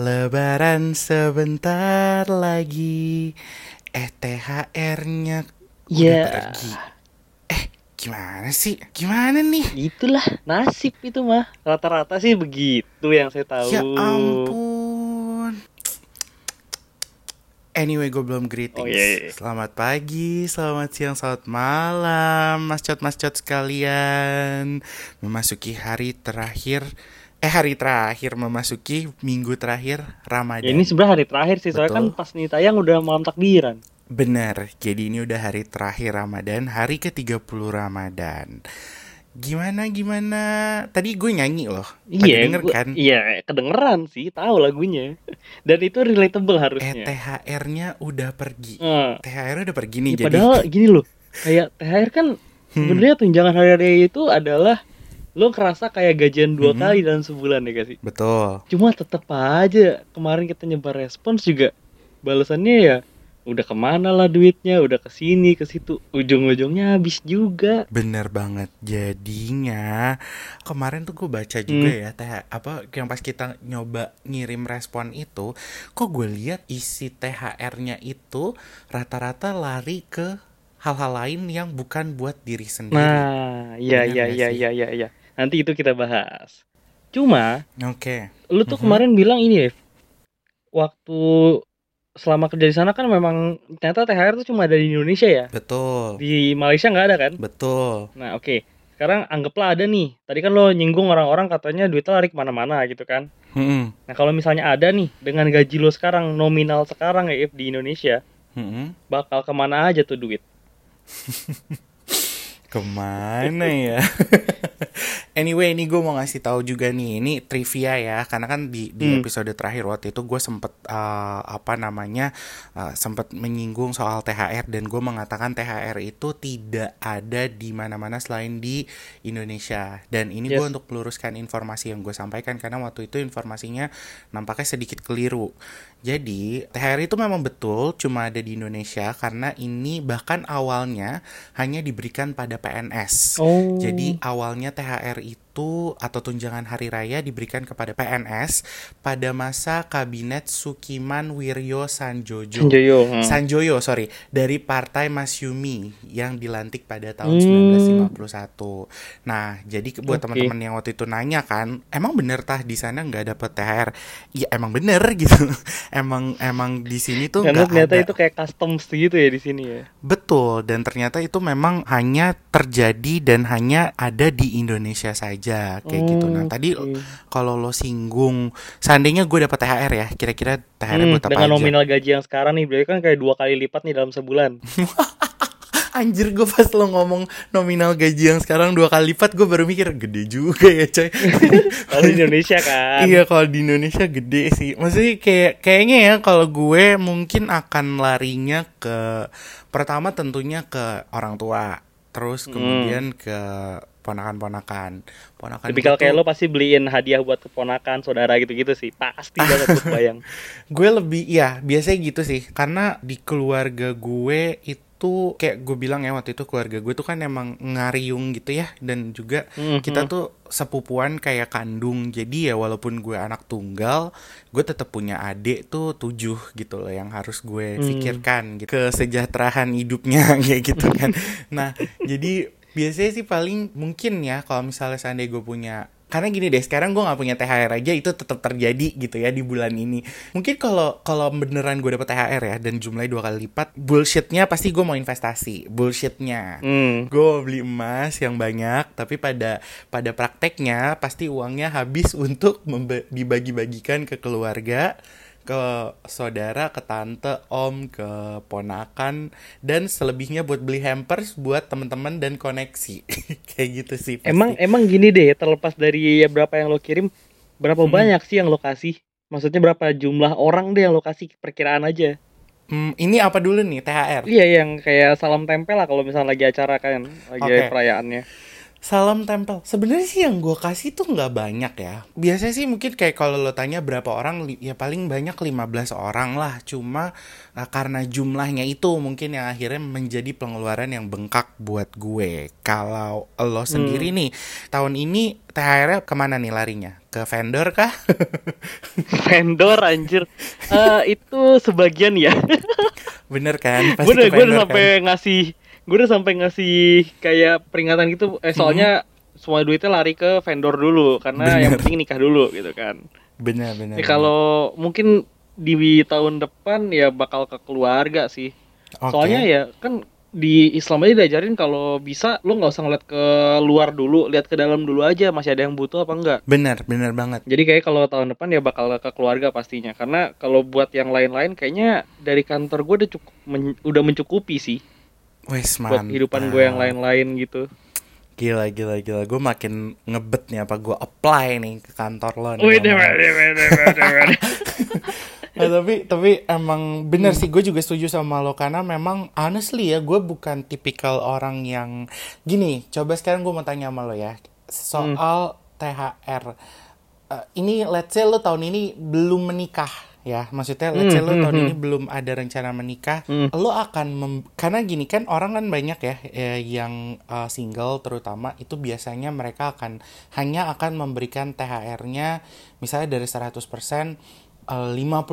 Lebaran sebentar lagi. Eh THR-nya udah Ya. pergi. Eh gimana sih? Gimana nih? Itulah nasib itu mah. Rata-rata sih begitu yang saya tahu. Ya ampun. Anyway, gue belum greetings. Oh, iya, iya. Selamat pagi, selamat siang, selamat malam, mas cot mas cot sekalian. Memasuki hari terakhir, eh hari terakhir memasuki minggu terakhir Ramadan. Ya, ini sebenarnya hari terakhir sih, soalnya kan pas nih tayang udah malam takbiran. Benar, jadi ini udah hari terakhir Ramadan, hari ke-30 Ramadan. Gimana gimana? Tadi gue nyanyi loh. Iya, denger kan? iya kedengeran sih, tahu lagunya. Dan itu relatable Eh harusnya. THR-nya udah pergi. Eh, THR udah pergi nih ya, jadi. padahal gini loh, kayak THR kan Hmm. sebenarnya tunjangan hari raya itu adalah lo kerasa kayak gajian dua Hmm. kali dalam sebulan ya gak sih? Betul. Cuma tetep aja kemarin kita nyebar respons juga balasannya ya udah ke mana lah duitnya, udah ke sini ke situ, ujung-ujungnya habis juga. Bener banget. Jadinya kemarin tuh gue baca juga Hmm. ya teh apa yang pas kita nyoba ngirim respon itu, kok gue lihat isi THR-nya itu rata-rata lari ke hal-hal lain yang bukan buat diri sendiri. Nah, iya iya iya sih? iya iya iya. Nanti itu kita bahas. Cuma Oke. lu tuh Mhm. kemarin bilang ini ya, waktu selama kerja di sana kan memang ternyata THR tuh cuma ada di Indonesia ya. Betul. Di Malaysia nggak ada kan? Betul. Nah, oke. Sekarang anggaplah ada nih. Tadi kan lo nyinggung orang-orang katanya duitnya lari ke mana-mana gitu kan. Mm-mm. Nah, kalau misalnya ada nih dengan gaji lo sekarang nominal sekarang ya If, di Indonesia, Mm-mm. bakal ke mana aja tuh duit? Ke mana ya? anyway, ini gue mau ngasih tahu juga nih, ini trivia ya, karena kan di di Hmm. episode terakhir waktu itu gue sempet uh, apa namanya uh, sempet menyinggung soal THR dan gue mengatakan THR itu tidak ada di mana-mana selain di Indonesia. Dan ini gue Yes. untuk meluruskan informasi yang gue sampaikan karena waktu itu informasinya nampaknya sedikit keliru. Jadi THR itu memang betul cuma ada di Indonesia karena ini bahkan awalnya hanya diberikan pada PNS. Oh. Jadi awalnya THR itu atau tunjangan hari raya diberikan kepada PNS pada masa kabinet Sukiman Wiryo Sanjojo. Sanjoyo. hmm. Sanjoyo, sorry, dari Partai Masyumi yang dilantik pada tahun Hmm. 1951. Nah, jadi buat Oke. teman-teman yang waktu itu nanya kan, emang bener tah di sana nggak dapet THR? Ya emang bener gitu. emang emang di sini tuh Karena nggak ternyata ada. itu kayak customs gitu ya di sini ya. Betul, dan ternyata itu memang hanya terjadi dan hanya ada di Indonesia saja kayak gitu. Nah, tadi Oke. kalau lo singgung, seandainya gue dapat THR ya, kira-kira THR Hmm, buat apa dengan aja? nominal gaji yang sekarang nih berarti kan kayak dua kali lipat nih dalam sebulan. Anjir gue pas lo ngomong nominal gaji yang sekarang dua kali lipat gue baru mikir gede juga ya coy Kalau di Indonesia kan. Iya kalau di Indonesia gede sih Maksudnya kayak kayaknya ya kalau gue mungkin akan larinya ke Pertama tentunya ke orang tua Terus Hmm. kemudian ke ponakan-ponakan Ponakan Tipikal gue kayak lo pasti beliin hadiah buat keponakan, saudara gitu-gitu sih. Pasti banget tuh bayang. Gue lebih ya biasanya gitu sih karena di keluarga gue itu kayak gue bilang ya waktu itu keluarga gue tuh kan emang ngariung gitu ya dan juga Mhm. kita tuh sepupuan kayak kandung jadi ya walaupun gue anak tunggal gue tetap punya adik tuh tujuh gitu loh yang harus gue Hmm. pikirkan gitu kesejahteraan hidupnya kayak gitu kan nah jadi biasanya sih paling mungkin ya kalau misalnya seandainya gue punya karena gini deh sekarang gue nggak punya THR aja itu tetap terjadi gitu ya di bulan ini. Mungkin kalau kalau beneran gue dapet THR ya dan jumlahnya dua kali lipat bullshitnya pasti gue mau investasi bullshitnya. Hmm. gue beli emas yang banyak tapi pada pada prakteknya pasti uangnya habis untuk dibagi-bagikan ke keluarga ke saudara, ke tante, om, ke ponakan dan selebihnya buat beli hampers buat teman-teman dan koneksi. Kayak gitu sih. pasti. Emang emang gini deh, terlepas dari berapa yang lo kirim, berapa Hmm. banyak sih yang lo kasih? Maksudnya berapa jumlah orang deh yang lo kasih perkiraan aja? Hmm, ini apa dulu nih THR? Iya yang kayak salam tempel lah kalau misalnya lagi acara kan, lagi Oke. perayaannya. Salam tempel. Sebenarnya sih yang gue kasih tuh nggak banyak ya. Biasanya sih mungkin kayak kalau lo tanya berapa orang, ya paling banyak 15 orang lah. Cuma uh, karena jumlahnya itu mungkin yang akhirnya menjadi pengeluaran yang bengkak buat gue. Kalau lo sendiri nih, tahun ini THR-nya ke mana nih larinya? Ke vendor kah? vendor anjir. Eh itu sebagian ya. Bener kan? udah, ke gue sampai ngasih gue udah sampai ngasih kayak peringatan gitu eh soalnya semua duitnya lari ke vendor dulu karena yang Bener. penting nikah dulu gitu kan Bener, bener. Ya, kalau mungkin di tahun depan ya bakal ke keluarga sih Oke. soalnya ya kan di Islam aja diajarin kalau bisa lu nggak usah ngeliat ke luar dulu lihat ke dalam dulu aja masih ada yang butuh apa enggak Bener, bener banget. jadi kayak kalau tahun depan ya bakal ke keluarga pastinya karena kalau buat yang lain-lain kayaknya dari kantor gue udah cukup men- udah mencukupi sih Wes buat kehidupan gue yang lain-lain gitu. Gila, gila, gila. Gue makin ngebet nih apa gue apply nih ke kantor lo nih. Nah, tapi tapi emang bener sih gue juga setuju sama lo karena memang honestly ya gue bukan tipikal orang yang gini. Coba sekarang gue mau tanya sama lo ya soal THR. Eh, ini let's say lo tahun ini belum menikah ya maksudnya let's say lo Hmm, tahun hmm, ini belum ada rencana menikah Hmm. lo akan mem- karena gini kan orang kan banyak ya eh, yang eh, single terutama itu biasanya mereka akan hanya akan memberikan THR-nya misalnya dari 100% eh, 50%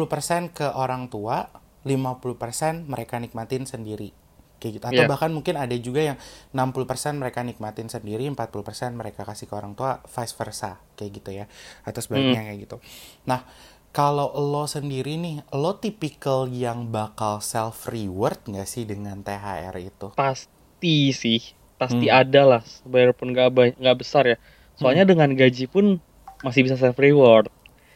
ke orang tua 50% mereka nikmatin sendiri. Kayak gitu. Atau Iya. bahkan mungkin ada juga yang 60% mereka nikmatin sendiri 40% mereka kasih ke orang tua vice versa kayak gitu ya atau sebaliknya kayak gitu. Nah kalau lo sendiri nih, lo tipikal yang bakal self reward nggak sih dengan THR itu? Pasti sih, pasti Hmm. ada lah, biarpun nggak ba- nggak besar ya. Soalnya dengan gaji pun masih bisa self reward.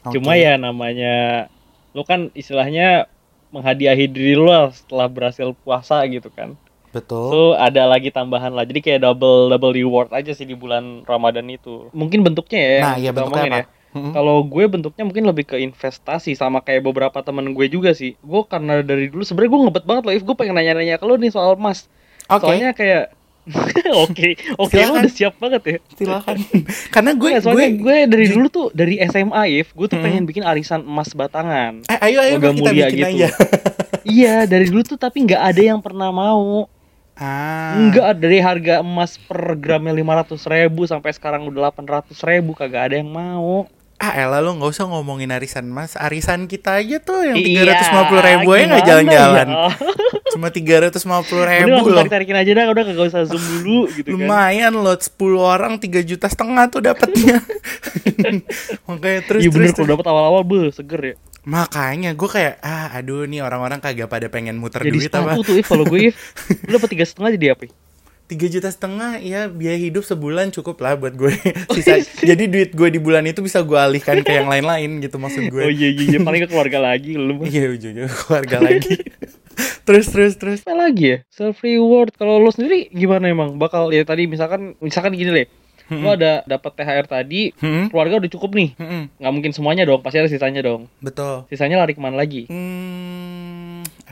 Cuma Oke. ya namanya lu kan istilahnya menghadiahi diri lah setelah berhasil puasa gitu kan. betul. So ada lagi tambahan lah. Jadi kayak double double reward aja sih di bulan Ramadan itu. Mungkin bentuknya ya. nah, ya bentuknya apa? ya. Mm-mm. Kalau gue bentuknya mungkin lebih ke investasi sama kayak beberapa temen gue juga sih. Gue karena dari dulu sebenarnya gue ngebet banget loh. If gue pengen nanya-nanya ke lo nih soal emas. Oke, Soalnya kayak oke oke lo udah siap banget ya. silakan. Karena gue, soalnya gue, gue, dari dulu tuh dari SMA if gue tuh Hmm. pengen bikin arisan emas batangan. eh, ayo ayo logam kita mulia bikin gitu. aja. iya dari dulu tuh tapi nggak ada yang pernah mau. ah, Enggak dari harga emas per gramnya lima ratus ribu sampai sekarang udah delapan ratus ribu kagak ada yang mau. Ah, elah lo nggak usah ngomongin arisan mas. Arisan kita aja tuh yang Iya, tiga ratus lima puluh ribu aja nggak gimana jalan-jalan. ya? Cuma tiga ratus lima puluh Udah ribu langsung loh. tarik-tarikin aja dah, udah kagak usah zoom dulu gitu kan. Lumayan loh, 10 orang 3 juta setengah tuh dapatnya. Makanya terus Iya bener terus, kalau dapat awal-awal be seger ya. Makanya gue kayak ah aduh nih orang-orang kagak pada pengen muter Jadi duit apa. sepatu tuh if kalau gue if lu dapat tiga setengah jadi apa? Tiga juta setengah ya biaya hidup sebulan cukup lah buat gue. Sisa, jadi duit gue di bulan itu bisa gue alihkan ke yang lain-lain gitu maksud gue. Oh iya iya, iya. paling ke keluarga lagi lu. Iya ujungnya keluarga lagi. terus terus terus. Apa lagi ya? Self reward. Kalau lo sendiri gimana emang? Bakal ya tadi misalkan misalkan gini deh. Lo ada dapat THR tadi, Hmm, keluarga udah cukup nih. hmm, Nggak mungkin semuanya dong, pasti ada sisanya dong. betul. Sisanya lari ke mana lagi? Hmm,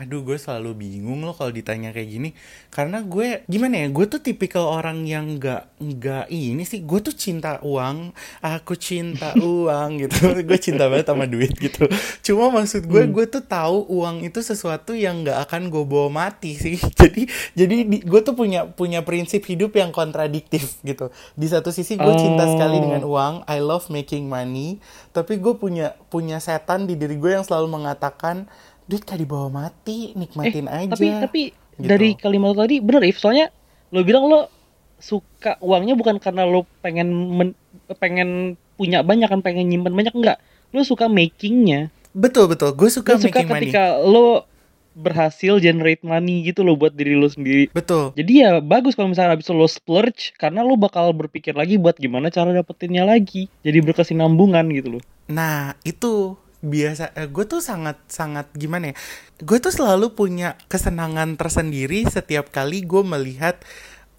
aduh gue selalu bingung loh kalau ditanya kayak gini. Karena gue gimana ya gue tuh tipikal orang yang nggak nggak ini sih. Gue tuh cinta uang aku cinta uang gitu. Gue cinta banget sama duit gitu. Cuma maksud gue gue tuh tahu uang itu sesuatu yang nggak akan gue bawa mati sih. Jadi jadi di- gue tuh punya punya prinsip hidup yang kontradiktif gitu. Di satu sisi gue cinta Oh. sekali dengan uang I love making money. Tapi gue punya punya setan di diri gue yang selalu mengatakan duit gak dibawa mati nikmatin aja. Tapi tapi Gitu. dari kalimat lo tadi bener if soalnya lo bilang lo suka uangnya bukan karena lo pengen men- pengen punya banyak kan pengen nyimpan banyak enggak. Lo suka makingnya. Betul betul. Gue suka lo suka making money. ketika lo berhasil generate money gitu lo buat diri lo sendiri. Betul. Jadi ya bagus kalau misalnya habis lo splurge karena lo bakal berpikir lagi buat gimana cara dapetinnya lagi. Jadi berkesinambungan gitu loh Nah, itu biasa gue tuh sangat sangat gimana ya? Gue tuh selalu punya kesenangan tersendiri setiap kali gue melihat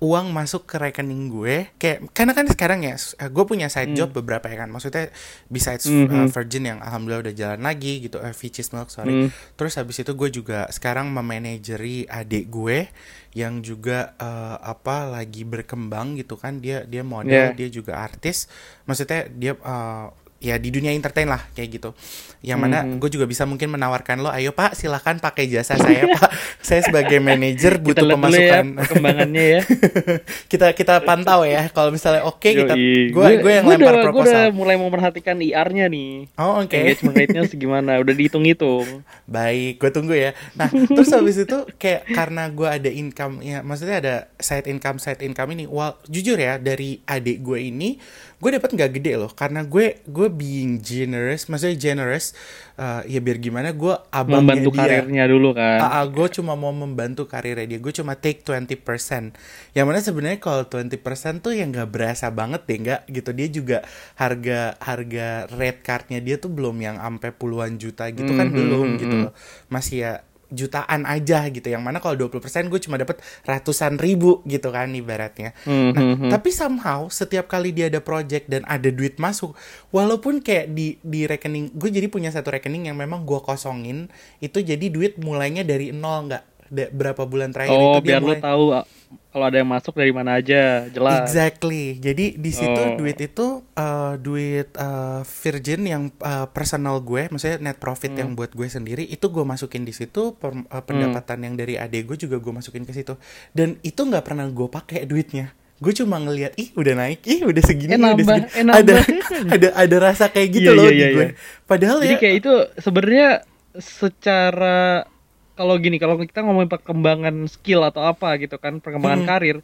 uang masuk ke rekening gue kayak karena kan sekarang ya uh, gue punya side Hmm. job beberapa ya kan maksudnya besides Mhm. uh, Virgin yang alhamdulillah udah jalan lagi gitu uh, Vicis Milk sorry Hmm. terus habis itu gue juga sekarang memanageri adik gue yang juga uh, apa lagi berkembang gitu kan dia dia model Yeah. dia juga artis maksudnya dia uh, ya di dunia entertain lah kayak gitu yang mana Mhm. gue juga bisa mungkin menawarkan lo ayo pak silahkan pakai jasa saya pak saya sebagai manajer Kita butuh dulu ya pemasukan perkembangannya ya. kita kita pantau ya kalau misalnya oke kita Yoi. gue gue yang gua lempar udah, gua udah proposal mulai memperhatikan IR-nya nih. oh oke Engagement rate-nya segimana? Udah dihitung-hitung. baik gue tunggu ya nah terus habis itu kayak karena gue ada income ya maksudnya ada side income side income ini wal jujur ya dari adik gue ini gue dapat nggak gede loh karena gue gue being generous maksudnya generous eh, ya biar gimana gue abangnya Membantu dia karirnya dulu kan. Ah, gue cuma mau membantu karirnya dia. Gue cuma take 20%. Yang mana sebenarnya kalau 20% tuh yang nggak berasa banget deh, nggak gitu. Dia juga harga harga red cardnya dia tuh belum yang sampai puluhan juta gitu kan Mhm, belum mhm, gitu mhm. loh. Masih ya jutaan aja gitu. Yang mana kalau 20% gue cuma dapat ratusan ribu gitu kan ibaratnya. Hmm, Nah, hmm, hmm. tapi somehow setiap kali dia ada project dan ada duit masuk, walaupun kayak di di rekening, gue jadi punya satu rekening yang memang gue kosongin, itu jadi duit mulainya dari nol nggak berapa bulan terakhir Oh, itu dia biar lu mulai. tahu ah, kalau ada yang masuk dari mana aja, jelas. Exactly. Jadi di situ Oh. duit itu uh, duit uh, Virgin yang uh, personal gue, maksudnya net profit Hmm. yang buat gue sendiri itu gue masukin di situ, per- uh, pendapatan yang dari adek gue juga gue masukin ke situ. Dan itu nggak pernah gue pakai duitnya. Gue cuma ngelihat, ih udah naik, ih udah segini, Eh, udah segini. eh, ada ada ada rasa kayak gitu Iya, loh di iya, gue. iya. Padahal Jadi ya, kayak itu sebenarnya secara kalau gini, kalau kita ngomongin perkembangan skill atau apa gitu kan, perkembangan Hmm. karir,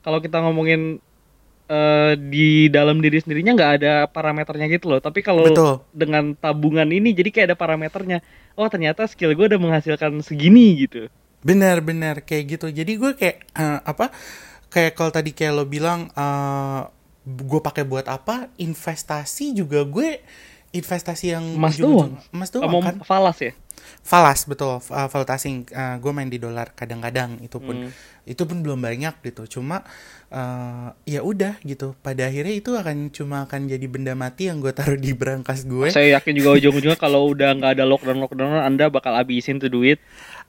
kalau kita ngomongin eh, di dalam diri sendirinya nggak ada parameternya gitu loh. Tapi kalau dengan tabungan ini jadi kayak ada parameternya. Oh ternyata skill gue udah menghasilkan segini gitu. Benar-benar kayak gitu. Jadi gue kayak eh, apa? Kayak kalau tadi kayak lo bilang eh gue pakai buat apa? Investasi juga gue investasi yang doang. Emas doang Kamu kan? falas ya? Falas betul. Uh, valutasing Eh, gue main di dolar kadang-kadang itu pun Hmm. itu pun belum banyak gitu. Cuma eh, ya udah gitu. Pada akhirnya itu akan cuma akan jadi benda mati yang gue taruh di berangkas gue. Saya yakin juga ujung-ujungnya kalau udah nggak ada lockdown lockdown Anda bakal habisin tuh duit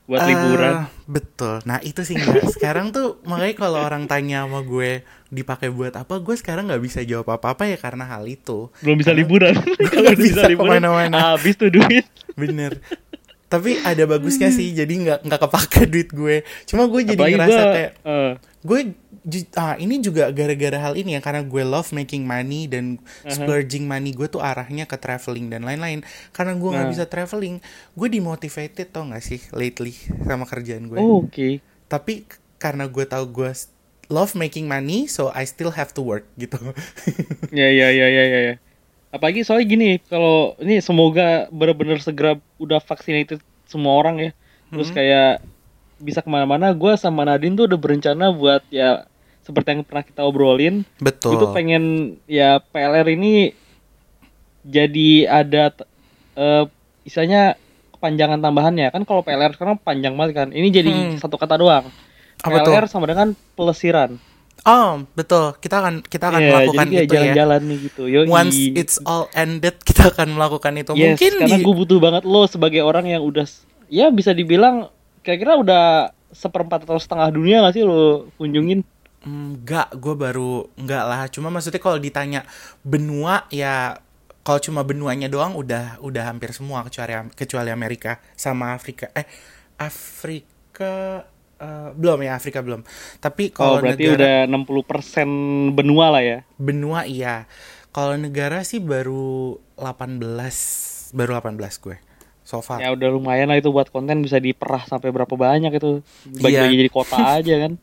buat Eh, liburan. betul. Nah itu sih. Sekarang tuh makanya kalau orang tanya sama gue dipakai buat apa, gue sekarang nggak bisa jawab apa-apa ya karena hal itu. Belum bisa liburan. Kalau nggak bisa ke mana-mana. habis tuh duit. Bener. Tapi ada bagusnya sih, jadi nggak nggak kepake duit gue. Cuma gue jadi Apalagi ngerasa gua, kayak eh, gue ah ini juga gara-gara hal ini ya karena gue love making money dan splurging money gue tuh arahnya ke traveling dan lain-lain karena gue nggak Nah. bisa traveling gue dimotivated tau gak sih lately sama kerjaan gue oh, oke. tapi k- karena gue tahu gue love making money so I still have to work gitu Ya ya ya ya ya. Apalagi soalnya gini, kalau ini semoga benar-benar segera udah vaccinated semua orang ya. Terus Hmm. kayak bisa ke mana-mana. Gue sama Nadine tuh udah berencana buat ya seperti yang pernah kita obrolin. betul tuh pengen ya PLR ini jadi ada t- eh istilahnya kepanjangan tambahannya kan kalau PLR sekarang panjang banget kan. Ini jadi Hmm. satu kata doang. Apa tuh? PLR sama dengan pelesiran. Oh betul kita akan kita akan Iya, melakukan jadi kayak itu ya jalan-jalan nih gitu. Yoi. once it's all ended kita akan melakukan itu Yes, mungkin karena di gue butuh banget lo sebagai orang yang udah ya bisa dibilang kira-kira udah seperempat atau setengah dunia gak sih lo kunjungin? Enggak, gue baru enggak lah. Cuma maksudnya kalau ditanya benua ya kalau cuma benuanya doang udah udah hampir semua kecuali kecuali Amerika sama Afrika. Eh Afrika eh, belum ya Afrika belum. Tapi Oh, kalau berarti negara udah 60% benua lah ya. benua iya. Kalau negara sih baru 18 baru 18 gue. So far. Ya udah lumayan lah itu buat konten bisa diperah sampai berapa banyak itu. Bagi-bagi Iya. jadi kota aja kan.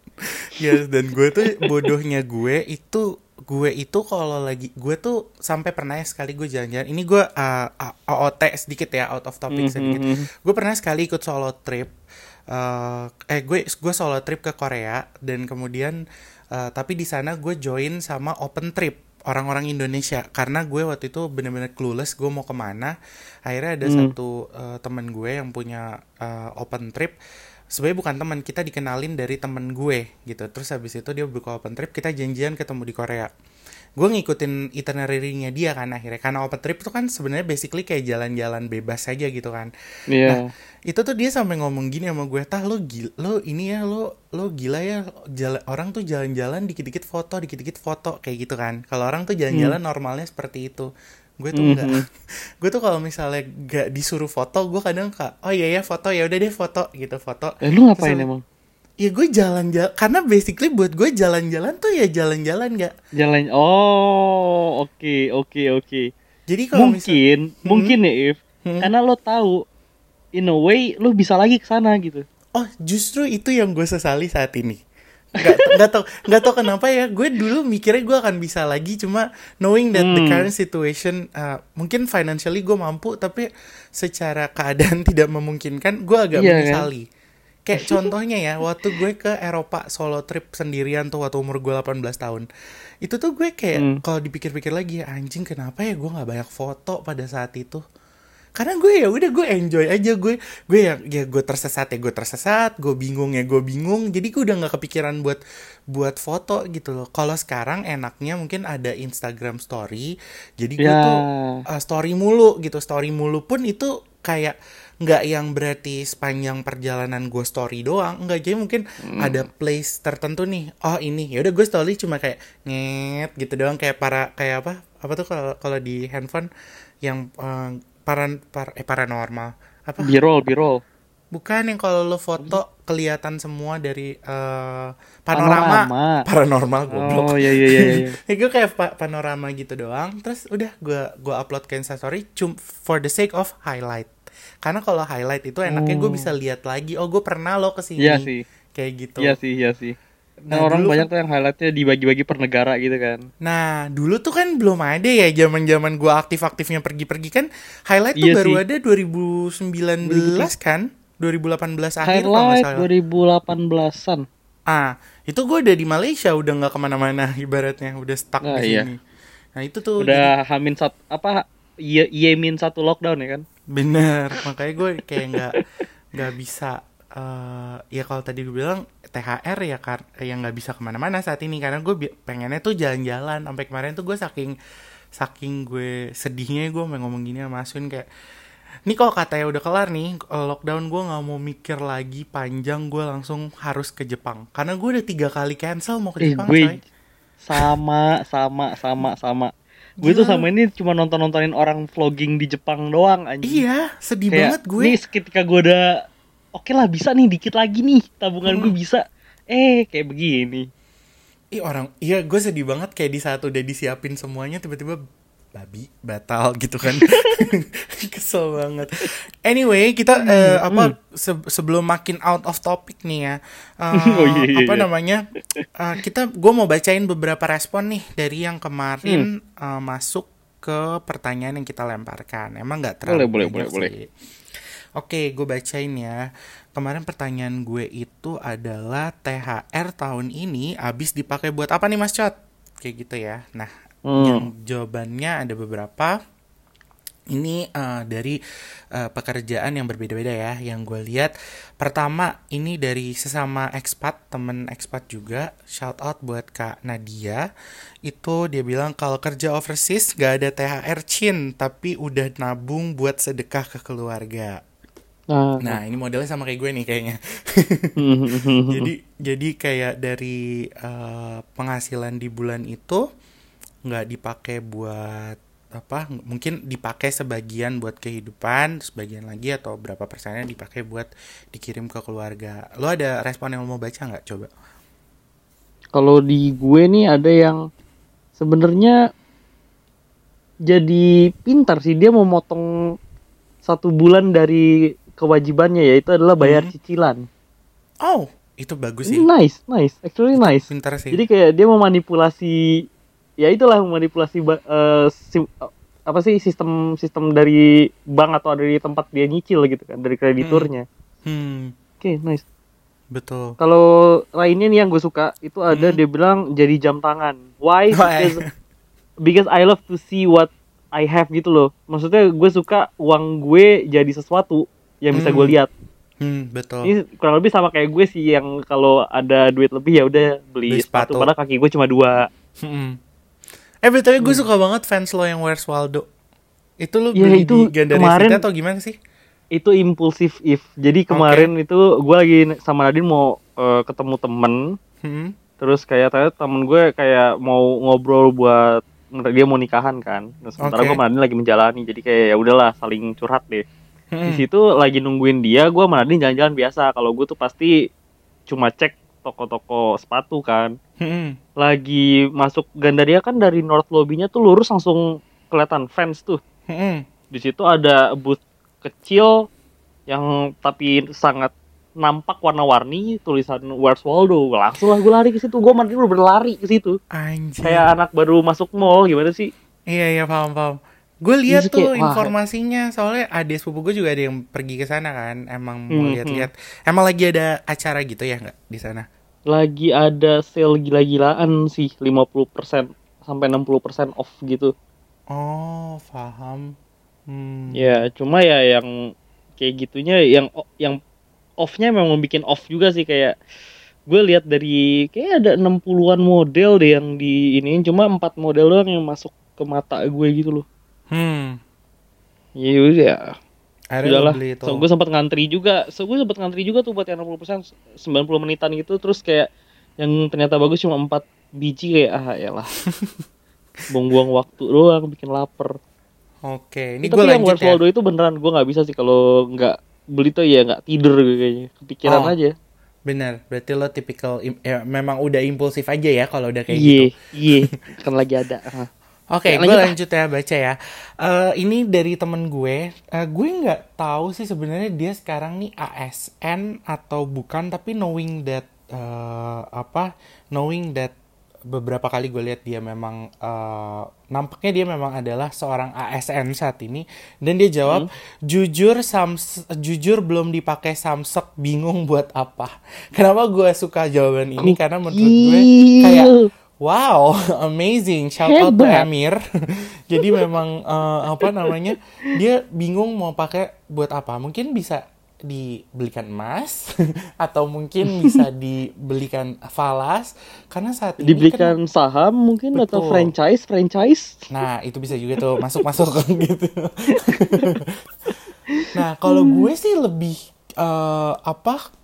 Yes, dan gue tuh bodohnya gue itu gue itu kalau lagi gue tuh sampai pernah ya sekali gue jalan-jalan ini gue uh, uh, OOT sedikit ya out of topic Mhm, sedikit mhm. gue pernah sekali ikut solo trip uh, eh gue gue solo trip ke Korea dan kemudian uh, tapi di sana gue join sama open trip orang-orang Indonesia. Karena gue waktu itu bener-bener clueless gue mau ke mana. Akhirnya ada Hmm. satu uh, temen gue yang punya uh, open trip sebenarnya bukan teman kita dikenalin dari temen gue gitu. Terus habis itu dia buka open trip kita janjian ketemu di Korea. Gue ngikutin itinerary-nya dia kan akhirnya karena open trip itu kan sebenarnya basically kayak jalan-jalan bebas saja gitu kan. Iya. itu tuh dia sampai ngomong gini sama gue tah lo gila lo ini ya lo lo gila ya jalan orang tuh jalan-jalan dikit-dikit foto dikit-dikit foto kayak gitu kan. Kalau orang tuh jalan-jalan normalnya seperti itu gue tuh enggak Mhm. gue tuh kalau misalnya gak disuruh foto gue kadang kak oh iya ya foto ya udah deh foto gitu foto Eh, lu ngapain Terus- emang? ya gue jalan-jalan karena basically buat gue jalan-jalan tuh ya jalan-jalan gak Jalan. Oh, oke, oke, oke. jadi kalau misal Mungkin, mungkin ya, If. Hmm. Karena lo tahu in a way lo bisa lagi ke sana gitu. Oh, justru itu yang gue sesali saat ini. Gak, nggak tau nggak tau kenapa ya gue dulu mikirnya gue akan bisa lagi cuma knowing that the Hmm. current situation uh, mungkin financially gue mampu tapi secara keadaan tidak memungkinkan gue agak Iya, kan? menyesali kayak contohnya ya waktu gue ke Eropa solo trip sendirian tuh waktu umur gue 18 tahun itu tuh gue kayak Hmm. kalau dipikir-pikir lagi anjing kenapa ya gue nggak banyak foto pada saat itu karena gue ya udah gue enjoy aja gue gue ya ya gue tersesat ya gue tersesat gue bingung ya gue bingung. Jadi gue udah nggak kepikiran buat buat foto gitu loh. Kalau sekarang enaknya mungkin ada Instagram Story. Jadi gue Ya. tuh uh, story mulu gitu. Story mulu pun itu kayak nggak yang berarti sepanjang perjalanan gue story doang. Nggak jadi mungkin ada place tertentu nih. Oh ini. Ya udah gue story cuma kayak nget gitu doang. Kayak para kayak apa? Apa tuh kalau kalau di handphone? Yang uh, para, par- eh, paranormal apa B-roll, B-roll. bukan yang kalau lo foto kelihatan semua dari uh, panorama, Panorama. paranormal goblok Oh, iya, iya, iya. iya. ya gue kayak pa- panorama gitu doang terus udah gue gua upload ke instastory cum for the sake of highlight karena kalau highlight itu enaknya gue Oh. bisa lihat lagi oh gue pernah lo ke sini Iya sih. kayak gitu Iya sih, iya sih. Nah, Nah, orang dulu banyak tuh yang highlightnya dibagi-bagi per negara gitu kan. nah dulu tuh kan belum ada ya zaman zaman gue aktif aktifnya pergi-pergi kan highlight tuh Iya baru sih. ada 2019 kan 2018 akhir kalau Highlight salah 2018-an. ah itu gue udah di Malaysia udah nggak ke mana-mana ibaratnya udah stuck Ah, di iya. sini nah itu tuh jadi- Udah hamin satu apa Yemin satu lockdown ya kan? Bener, makanya gue kayak nggak nggak bisa eh ya kalau tadi gue bilang THR ya kar yang nggak bisa ke mana-mana saat ini. Karena gue pengennya tuh jalan-jalan. Sampai kemarin tuh gue saking saking gue sedihnya gue mau ngomong gini sama Asun kayak ini kalau katanya udah kelar nih eh, lockdown gue nggak mau mikir lagi panjang gue langsung harus ke Jepang. Karena gue udah tiga kali cancel mau ke Eh, Jepang gue coy. Sama sama sama sama. Gue tuh sama ini cuma nonton-nontonin orang vlogging di Jepang doang anjing. iya sedih Kayak, banget gue. Nih ketika gue udah oke lah bisa nih dikit lagi nih tabungan Hmm. gue bisa. Eh kayak begini. Ih orang, iya gue sedih banget kayak di saat udah disiapin semuanya tiba-tiba babi batal gitu kan, kesel banget. Anyway kita eh, apa se- sebelum makin out of topic nih ya, eh, Oh, iya, iya, apa iya. namanya eh, kita gue mau bacain beberapa respon nih dari yang kemarin Hmm. eh, masuk ke pertanyaan yang kita lemparkan. Emang nggak terlalu Boleh, boleh, boleh, sih. Oke, gue bacain ya. Kemarin pertanyaan gue itu adalah THR tahun ini habis dipakai buat apa nih Mas Cot? Kayak gitu ya. Nah, Hmm. yang jawabannya ada beberapa. Ini eh, dari eh, pekerjaan yang berbeda-beda ya. Yang gue lihat pertama ini dari sesama expat, temen expat juga. Shout out buat Kak Nadia. Itu dia bilang kalau kerja overseas gak ada THR chin, tapi udah nabung buat sedekah ke keluarga. Nah, Nah, ini modelnya sama kayak gue nih kayaknya. jadi jadi kayak dari eh, penghasilan di bulan itu nggak dipakai buat apa mungkin dipakai sebagian buat kehidupan sebagian lagi atau berapa persennya dipakai buat dikirim ke keluarga. Lo ada respon yang lo mau baca nggak? Coba. Kalau di gue nih ada yang sebenarnya jadi pintar sih. Dia mau motong satu bulan dari kewajibannya yaitu adalah bayar Mhm. cicilan. oh itu bagus sih Nice, nice, actually nice. pintar sih Jadi kayak dia memanipulasi ya itulah memanipulasi ba- eh, sim- apa sih sistem sistem dari bank atau dari tempat dia nyicil gitu kan dari krediturnya. hmm Oke, nice. betul Kalau lainnya nih yang gue suka itu ada Hmm. dia bilang jadi jam tangan. Why? Why? Because, because I love to see what I have gitu loh. Maksudnya gue suka uang gue jadi sesuatu yang bisa Hmm. gue lihat. Hmm, betul. Ini kurang lebih sama kayak gue sih yang kalau ada duit lebih ya udah beli, Beli sepatu. sepatu. Padahal kaki gue cuma dua. Hmm. Eh Hmm. gue suka banget fans lo yang Where's Waldo. Itu lo Ya, beli itu di Gandaria kemarin- City atau gimana sih? Itu impulsif if. Jadi kemarin itu gue lagi sama Nadine mau eh, ketemu temen. Hmm. Terus kayak ternyata temen gue kayak mau ngobrol buat dia mau nikahan kan. Nah, sementara Oke. gue sama Nadine lagi menjalani. Jadi kayak ya udahlah saling curhat deh. Di Hmm. situ lagi nungguin dia, gue sama Nadine jalan-jalan biasa. Kalau gue tuh pasti cuma cek toko-toko sepatu kan. Hmm. lagi masuk Gandaria kan dari north lobby-nya tuh lurus langsung kelihatan fans tuh. Hmm. Di situ ada booth kecil yang tapi sangat nampak warna-warni tulisan Where's Waldo. Langsung lah gue lari ke situ. Gue mandi udah berlari ke situ. Kayak anak baru masuk mall gimana sih? Iya iya paham paham. Gue lihat Terus tuh kayak, informasinya soalnya adik sepupu gue juga ada yang pergi ke sana kan. Emang mau Hmm, lihat-lihat. Emang lagi ada acara gitu ya nggak di sana? Lagi ada sale gila-gilaan sih 50% sampai 60% off gitu. Oh paham. Hmm. Ya, cuma ya yang kayak gitunya yang yang off-nya memang bikin off juga sih kayak gue lihat dari kayak ada 60-an model deh yang di ini cuma empat model doang yang masuk ke mata gue gitu loh. Hmm. Ya udah. Akhirnya lo Udahlah. beli itu. So, gue sempat ngantri juga. So, gue sempat ngantri juga tuh buat yang 60% 90 menitan gitu terus kayak yang ternyata bagus cuma 4 biji kayak ah ya lah. Buang-buang waktu doang bikin lapar. Oke, ini Tapi gue yang lanjut ya. Waldo itu beneran gue nggak bisa sih kalau nggak beli tuh ya nggak tidur gitu kayaknya kepikiran Oh. aja. Bener, berarti lo tipikal ya, memang udah impulsif aja ya kalau udah kayak Iya gitu. iya kan lagi ada. Oke, Ya, gue lanjut ya baca ya. Eh, ini dari temen gue. Eh, gue nggak tahu sih sebenarnya dia sekarang nih ASN atau bukan, tapi knowing that eh, apa, knowing that beberapa kali gue lihat dia memang eh, nampaknya dia memang adalah seorang ASN saat ini dan dia jawab jujur Sams jujur belum dipakai Samsung bingung buat apa. Kenapa gue suka jawaban ini? Karena menurut gue kayak Wow, amazing. Shout out to. Amir. Jadi memang eh, apa namanya? Dia bingung mau pakai buat apa. Mungkin bisa dibelikan emas atau mungkin bisa dibelikan falas karena saat ini kan- Dibelikan saham mungkin atau Betul. franchise franchise. Nah, itu bisa juga tuh masuk-masuk gitu. nah, kalau gue sih lebih eh, apa?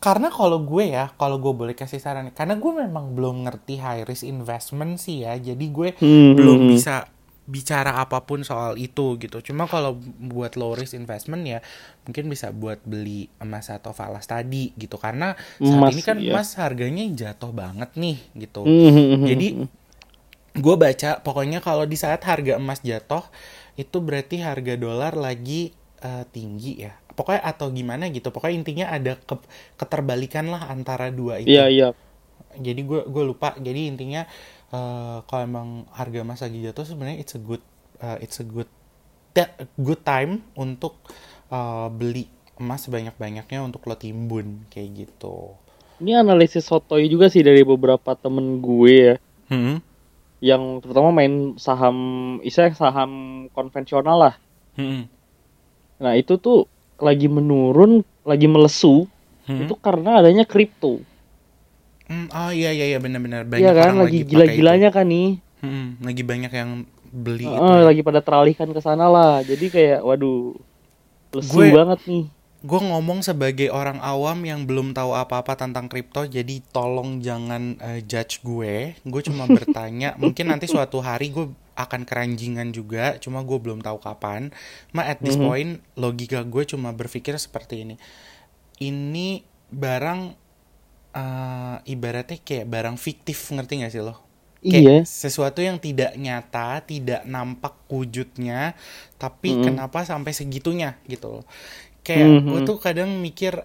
Karena kalau gue ya, kalau gue boleh kasih saran, karena gue memang belum ngerti high risk investment sih ya, jadi gue Hmm, belum hmm, bisa bicara apa pun soal itu gitu. Cuma kalau buat low risk investment ya, mungkin bisa buat beli emas atau falas tadi gitu. Karena saat Emas, ini kan iya. emas harganya jatuh banget nih gitu. Hmm, Jadi gue baca pokoknya kalau di saat harga emas jatuh itu berarti harga dolar lagi eh, tinggi ya. Pokoknya atau gimana gitu. Pokoknya intinya ada ke- keterbalikan lah antara dua itu. Iya iya. Jadi gue gue lupa. Jadi intinya eh, kalau emang harga emas lagi jatuh sebenarnya it's a good eh, it's a good that good time untuk eh, beli emas sebanyak-banyaknya untuk lo timbun kayak gitu. Ini analisis sotoy juga sih dari beberapa temen gue ya. Hmm. Yang terutama main saham, istilahnya saham konvensional lah. Hmm. Nah itu tuh lagi menurun, lagi melesu. Hmm. Itu karena adanya kripto. Hmm, oh iya iya iya benar-benar banyak Iya kan, orang lagi pakai gila-gilanya kan nih. itu. Hmm, lagi banyak yang beli itu. Heeh, ya. lagi pada teralihkan ke sana lah. Jadi kayak waduh. Lesu Gue- banget nih. Gue ngomong sebagai orang awam yang belum tahu apa-apa tentang kripto, jadi tolong jangan eh, judge gue. Gue cuma bertanya, mungkin nanti suatu hari gue akan keranjingan juga, cuma gue belum tahu kapan. Ma at this Mhm. point logika gue cuma berpikir seperti ini. Ini barang eh, ibaratnya kayak barang fiktif, ngerti gak sih lo? Iya. Kayak sesuatu yang tidak nyata, tidak nampak wujudnya, tapi Mm. kenapa sampai segitunya gitu loh. Kayak Mhm. gue tuh kadang mikir,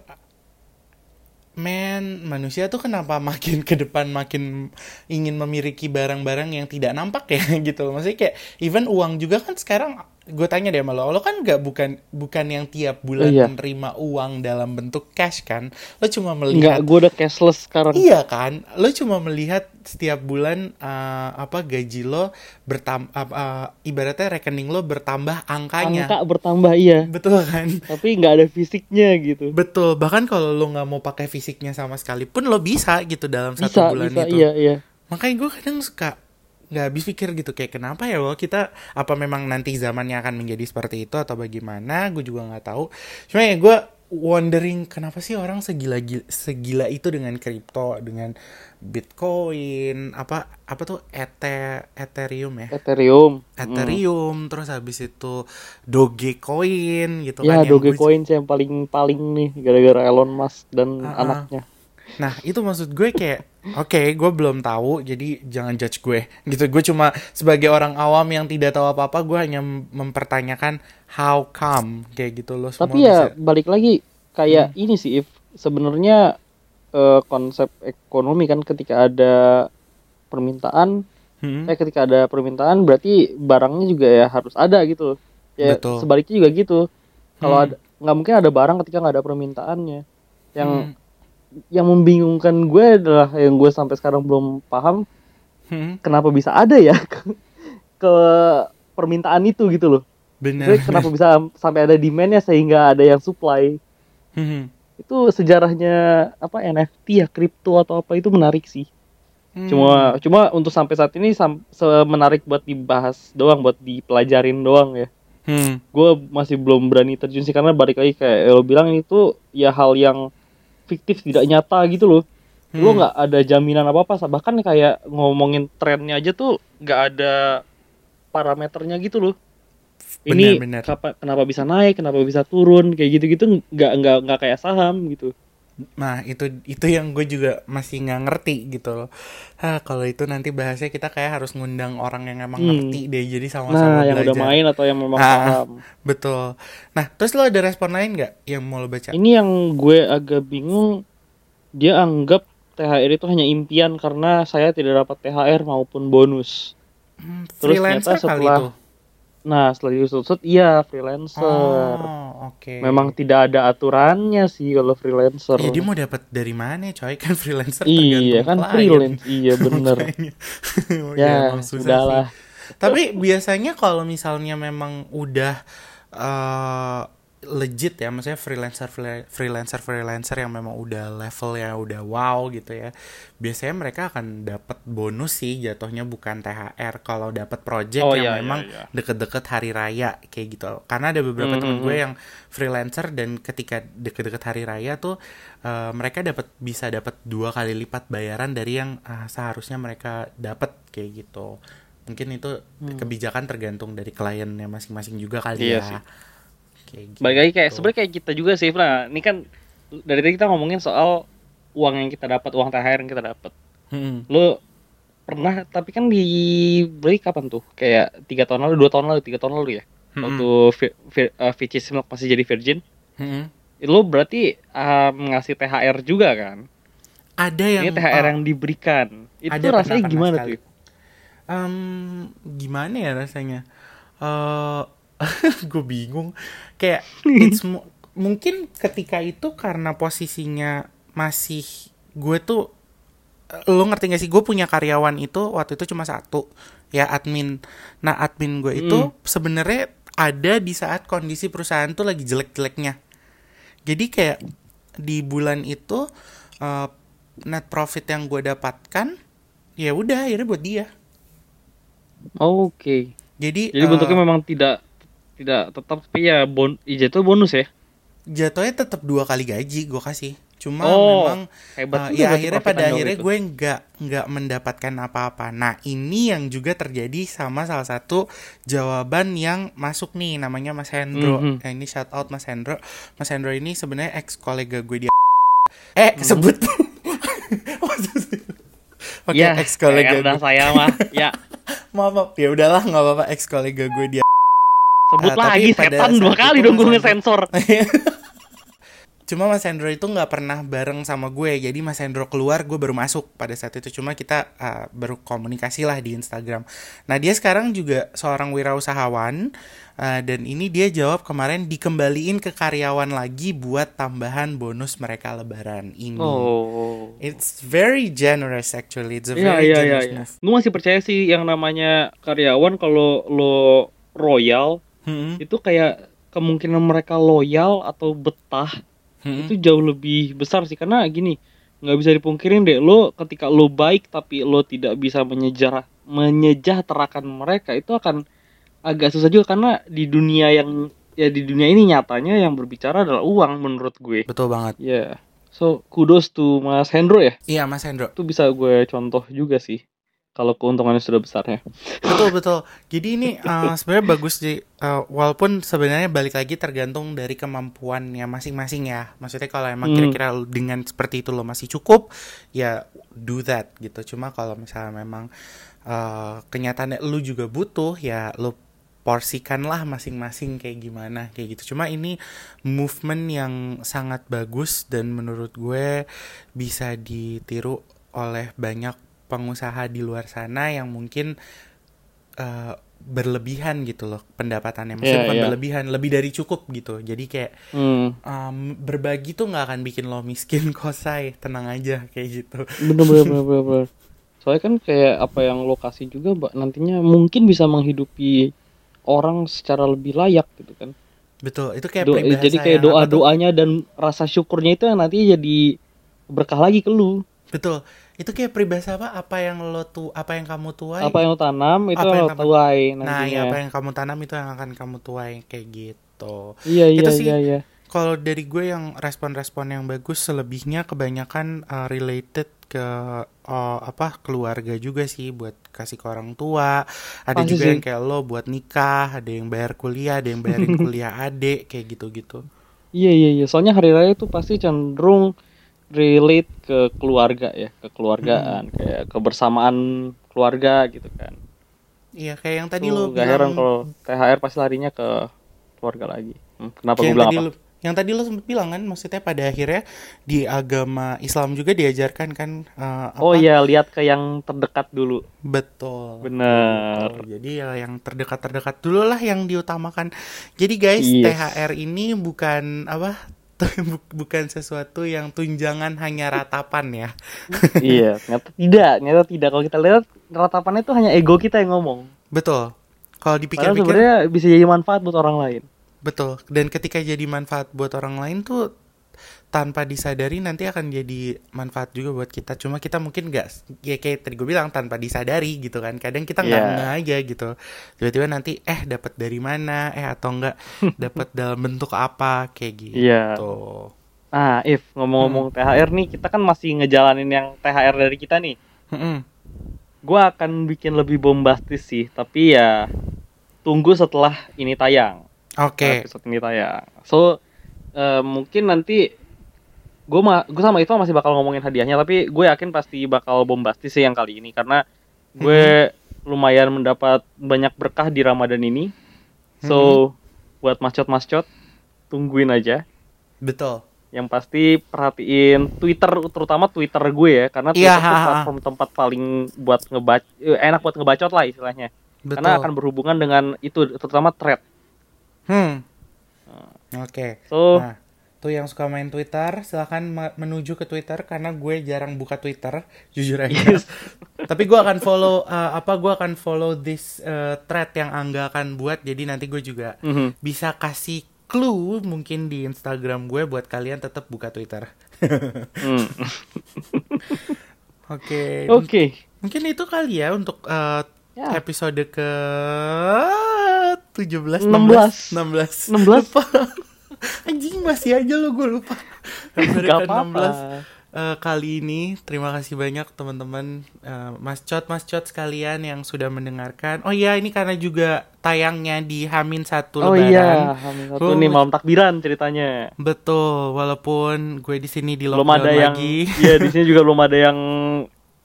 men manusia tuh kenapa makin ke depan makin ingin memiliki barang-barang yang tidak nampak ya gitu. Maksudnya kayak even uang juga kan sekarang gue tanya deh sama lo, lo kan nggak bukan bukan yang tiap bulan Iya. menerima uang dalam bentuk cash kan? Lo cuma Enggak, melihat gue udah cashless sekarang. Iya kan, lo cuma melihat setiap bulan eh, apa gaji lo bertambah, ibaratnya rekening lo bertambah angkanya, Angka bertambah iya, betul kan? tapi nggak ada fisiknya gitu. Betul, bahkan kalau lo nggak mau pakai fisiknya sama sekali pun lo bisa gitu dalam satu Bisa, bulan bisa, itu. iya, iya. Makanya gue kadang suka nggak habis pikir gitu kayak kenapa ya lo kita apa memang nanti zamannya akan menjadi seperti itu atau bagaimana gue juga nggak tahu cuma ya gue wondering kenapa sih orang segila segila itu dengan kripto dengan bitcoin apa apa tuh Ether, ethereum ya Ethereum. ethereum terus habis itu dogecoin gitu Ya, kan gua- Dogecoin sih yang paling paling nih gara-gara Elon Musk dan Ah, ah. anaknya. Nah itu maksud gue kayak Oke gue belum tahu Jadi jangan judge gue Gitu gue cuma Sebagai orang awam yang tidak tahu apa-apa Gue hanya mempertanyakan How come Kayak gitu loh semua Tapi ya bisa- Hmm. balik lagi kayak ini sih if sebenarnya eh, konsep ekonomi kan ketika ada permintaan Hmm, eh ketika ada permintaan berarti barangnya juga ya harus ada gitu loh. Ya Betul. sebaliknya juga gitu. Kalau Hmm. ada nggak mungkin ada barang ketika nggak ada permintaannya. Yang Hmm. Yang membingungkan gue adalah yang gue sampai sekarang belum paham hmm, kenapa bisa ada ya ke, ke permintaan itu gitu loh. Bener Jadi kenapa bisa sampai ada demandnya sehingga ada yang supply? Hmm, Itu sejarahnya apa NFT ya kripto atau apa itu menarik sih. hmm. Cuma cuma untuk sampai saat ini sam, menarik buat dibahas doang, buat dipelajarin doang ya. Hmm, Gue masih belum berani terjun sih karena balik lagi kayak lo bilang itu ya hal yang fiktif tidak nyata gitu loh. Lo Hmm. nggak ada jaminan apa apa, bahkan kayak ngomongin trennya aja tuh nggak ada parameternya gitu loh. Ini benar. kapa- kenapa bisa naik, kenapa bisa turun, kayak gitu-gitu nggak nggak nggak kayak saham gitu. Nah itu itu yang gue juga masih nggak ngerti gitu loh Hah, Kalau itu nanti bahasnya kita kayak harus ngundang orang yang emang Hmm. ngerti deh Jadi sama-sama Nah, yang belajar udah main atau yang memang Ah. paham. Betul Nah terus lo ada respon lain nggak yang mau lo baca? Ini yang gue agak bingung. Dia anggap THR itu hanya impian karena saya tidak dapat THR maupun bonus. Hmm, Terus ternyata kali setelah- itu. Nah, setelah diusut-usut, iya freelancer. Oh, oke. Memang tidak ada aturannya sih kalau freelancer. Ya dia mau dapat dari mana, coy? Kan freelancer iya kan klien. freelance, iya bener. Makanya. ya, emang susah sudahlah. sih. Tapi biasanya kalau misalnya memang udah eh, legit ya, maksudnya freelancer freelancer freelancer yang memang udah level ya udah wow gitu ya. Biasanya mereka akan dapat bonus sih jatuhnya bukan THR kalau dapat project Oh, yang iya, memang iya, iya. deket-deket hari raya kayak gitu. Karena ada beberapa Hmm, teman hmm, gue hmm. yang freelancer dan ketika deket-deket hari raya tuh eh, mereka dapat bisa dapat dua kali lipat bayaran dari yang ah, seharusnya mereka dapat kayak gitu. Mungkin itu kebijakan tergantung dari kliennya masing-masing juga kali Hmm. Iya ya. sih. Kayak Balik lagi kayak gitu. sebenarnya kayak kita juga sih, nah ini kan dari tadi kita ngomongin soal uang yang kita dapat, uang THR yang kita dapat. Hmm. Lo pernah tapi kan di beli kapan tuh? Kayak tiga tahun lalu, dua tahun lalu, tiga tahun lalu ya. Hmm. Waktu Vi- Vi- uh, Milk masih jadi virgin. Hmm. Lo berarti um, ngasih THR juga kan? Ada yang Ini THR oh, yang diberikan. Itu Ada, pernah, rasanya pernah gimana sekali. tuh? em, gimana ya rasanya? eh gue bingung. Kayak it's mu- mungkin ketika itu karena posisinya masih gue tuh lo ngerti gak sih gue punya karyawan itu waktu itu cuma satu ya admin nah admin gue itu Hmm. sebenarnya ada di saat kondisi perusahaan tuh lagi jelek-jeleknya jadi kayak di bulan itu eh, net profit yang gue dapatkan ya udah akhirnya buat dia Oke. jadi Jadi eh, bentuknya memang tidak tidak tetap tapi ya bon itu bonus ya. jatuhnya tetap dua kali gaji gue kasih cuma Oh, memang hebat Uh, ya akhirnya pada akhirnya itu. gue nggak nggak mendapatkan apa-apa. Nah ini yang juga terjadi sama salah satu jawaban yang masuk nih namanya Mas Hendro. Mhm. Nah, ini shout out Mas Hendro. Mas Hendro ini sebenarnya ex kolega gue di eh Mhm. kesebut. Oke ya, ex kolega gue. saya mah ya Maaf, maaf. ya udahlah nggak apa-apa ex kolega gue dia. Sebut tapi lagi setan dua kali dong gue ngesensor. cuma Mas Hendro itu nggak pernah bareng sama gue jadi Mas Hendro keluar gue baru masuk pada saat itu cuma kita uh, baru komunikasi lah di Instagram nah dia sekarang juga seorang wirausahawan uh, dan ini dia jawab kemarin dikembaliin ke karyawan lagi buat tambahan bonus mereka lebaran ini Oh. it's very generous actually it's a Iya very iya iya. generous iya. move Gue masih percaya sih yang namanya karyawan kalau lo royal Hmm, itu kayak kemungkinan mereka loyal atau betah hmm. itu jauh lebih besar sih. Karena gini nggak bisa dipungkirin deh lo ketika lo baik tapi lo tidak bisa menyejarah menyejahterakan mereka itu akan agak susah juga. Karena di dunia yang ya di dunia ini nyatanya yang berbicara adalah uang menurut gue. Betul banget. Ya so kudos to Mas Hendro ya. Iya Mas Hendro. Itu bisa gue contoh juga sih kalau keuntungannya sudah besar ya. Betul betul. Jadi ini uh, sebenarnya bagus sih. Uh, walaupun sebenarnya balik lagi tergantung dari kemampuannya masing-masing ya. Maksudnya kalau emang Hmm. kira-kira lu dengan seperti itu lo masih cukup ya do that gitu. Cuma kalau misalnya memang uh, kenyataannya lu juga butuh ya lu porsikanlah masing-masing kayak gimana kayak gitu. Cuma ini movement yang sangat bagus dan menurut gue bisa ditiru oleh banyak pengusaha di luar sana yang mungkin eh, berlebihan gitu loh pendapatannya. Maksudnya Iya, bukan iya. berlebihan lebih dari cukup gitu. Jadi kayak hmm. em, berbagi tuh nggak akan bikin lo miskin kosai. Tenang aja kayak gitu. Bener bener bener bener, bener. soalnya kan kayak apa yang lokasi juga mbak nantinya mungkin bisa menghidupi orang secara lebih layak gitu kan. Betul itu kayak Do- jadi kayak doa doanya dan rasa syukurnya itu yang nanti jadi berkah lagi ke lu. Betul itu kayak peribahasa apa? Apa yang lo tuh apa yang kamu tuai? Apa yang lo tanam itu Apa yang lo kamu- tuai nah ya apa yang kamu tanam itu yang akan kamu tuai kayak gitu. Iya iya itu sih iya iya. kalau dari gue yang respon-respon yang bagus selebihnya kebanyakan uh, related ke uh, apa keluarga juga sih buat kasih ke orang tua. Ada Pasti juga sih. yang kayak lo buat nikah ada yang bayar kuliah ada yang bayarin kuliah adik kayak gitu-gitu. Iya iya iya. Soalnya hari raya itu pasti cenderung relate ke keluarga ya ke keluargaan kayak kebersamaan keluarga gitu kan iya kayak yang tadi lo gak heran kalau THR pasti larinya ke keluarga lagi. Hmm, kenapa gue bilang apa? lo yang tadi lo sempet bilang kan maksudnya pada akhirnya di agama Islam juga diajarkan kan uh, apa Oh iya, lihat ke yang terdekat dulu. betul Bener. Oh, jadi ya yang terdekat-terdekat dulu lah yang diutamakan. Jadi guys, Yes. THR ini bukan apa? Bu- bukan sesuatu yang tunjangan hanya ratapan ya. iya, ternyata tidak, ternyata tidak. Kalau kita lihat ratapannya itu hanya ego kita yang ngomong. Betul. Kalau dipikir-pikir sebenarnya bisa jadi manfaat buat orang lain. betul. Dan ketika jadi manfaat buat orang lain tuh tanpa disadari nanti akan jadi manfaat juga buat kita. Cuma kita mungkin nggak ya kayak tadi gue bilang tanpa disadari gitu kan. Kadang kita nggak Iya. nggak aja gitu. Tiba-tiba nanti eh dapat dari mana? Eh atau enggak dapat dalam bentuk apa kayak gitu. Iya. Nah, If ngomong-ngomong THR nih, kita kan masih ngejalanin yang THR dari kita nih. Mm-mm. Gua akan bikin lebih bombastis sih, tapi ya tunggu setelah ini tayang. Oke. episode ini tayang. So eh, mungkin nanti gue ma gue sama Iva masih bakal ngomongin hadiahnya, tapi gue yakin pasti bakal bombastis sih yang kali ini karena gue lumayan mendapat banyak berkah di Ramadan ini. So buat mascot-mascot tungguin aja. Betul. Yang pasti perhatiin Twitter terutama Twitter gue ya karena Iya, Twitter tuh ha, ha. platform tempat paling buat ngebac eh, enak buat ngebacot lah istilahnya. Betul. Karena akan berhubungan dengan itu terutama thread. Hmm. Oke. So Nah, tuh yang suka main Twitter, silahkan menuju ke Twitter karena gue jarang buka Twitter, jujur aja. Yes. Tapi gue akan follow uh, apa? Gue akan follow this uh, thread yang Angga akan buat. Jadi nanti gue juga mhm. bisa kasih clue mungkin di Instagram gue buat kalian tetap buka Twitter. Hmm. Oke. Oke. Mungkin itu kali ya untuk uh, Ya. episode ke 17 16. 16 16 16. Anjing masih aja lo gue lupa episode Gak ke 16 apa-apa. Eh, kali ini terima kasih banyak teman-teman eh, mas cot mas cot sekalian yang sudah mendengarkan oh iya ini karena juga tayangnya di Hamin satu Oh Lebaran iya, Hamil satu Oh, nih malam takbiran ceritanya. betul walaupun gue di sini di Belum lockdown yang lagi Iya, di sini juga belum ada yang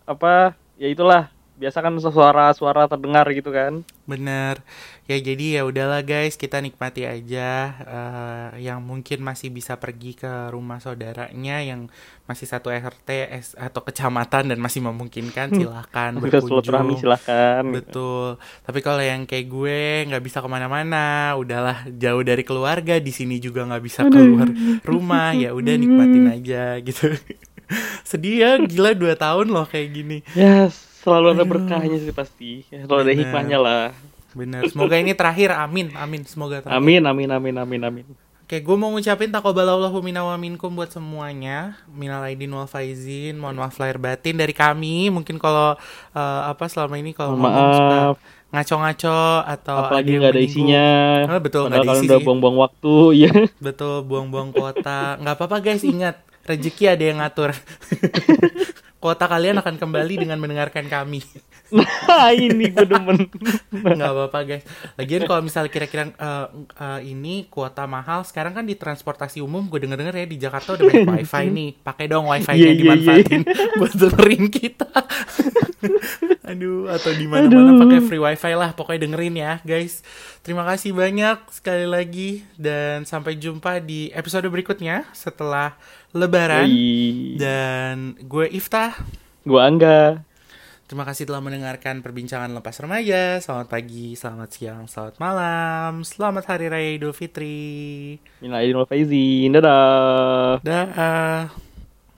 apa? Ya itulah biasa kan suara-suara terdengar gitu kan Bener. Ya jadi ya udahlah guys, kita nikmati aja eh, yang mungkin masih bisa pergi ke rumah saudaranya yang masih satu RT S- atau kecamatan dan masih memungkinkan silahkan bisa silaturahmi berkunjung. silahkan Betul. Tapi kalau yang kayak gue nggak bisa ke mana-mana, udahlah jauh dari keluarga, di sini juga nggak bisa keluar rumah, ya udah nikmatin aja gitu. Sedih ya, gila dua tahun loh kayak gini. ya selalu ada berkahnya sih pasti selalu ada hikmahnya lah Bener. Semoga ini terakhir, amin, amin. Semoga terakhir. amin amin amin amin amin Oke, gue mau ngucapin takobalallahu minna wa minkum buat semuanya. Minal aidin wal faizin, mohon maaf lahir batin dari kami. Mungkin kalau eh, apa selama ini kalau Mohon ngomong suka maaf ngaco-ngaco atau apalagi nggak ada menyinggung. isinya Ah, betul, nggak ada kalian isi udah buang-buang waktu ya Betul, buang-buang kuota. Nggak apa-apa guys, ingat rezeki ada yang ngatur. kuota kalian akan kembali dengan mendengarkan kami. nah ini gue demen nggak apa-apa guys. Lagian kalau misalnya kira-kira eh, eh, ini kuota mahal, sekarang kan di transportasi umum gue denger-denger ya di Jakarta udah banyak wifi nih. Pakai dong wifi-nya Iya, iya, dimanfaatin buat dengerin kita. Aduh, atau di mana-mana pakai free wifi lah. Pokoknya dengerin ya guys. Terima kasih banyak sekali lagi dan sampai jumpa di episode berikutnya setelah Lebaran. Dan gue Iftah. gue angga Terima kasih telah mendengarkan perbincangan lepas remaja. Selamat pagi, selamat siang, selamat malam. Selamat Hari Raya Idul Fitri. Minal aidin wal faizin dadah Dah.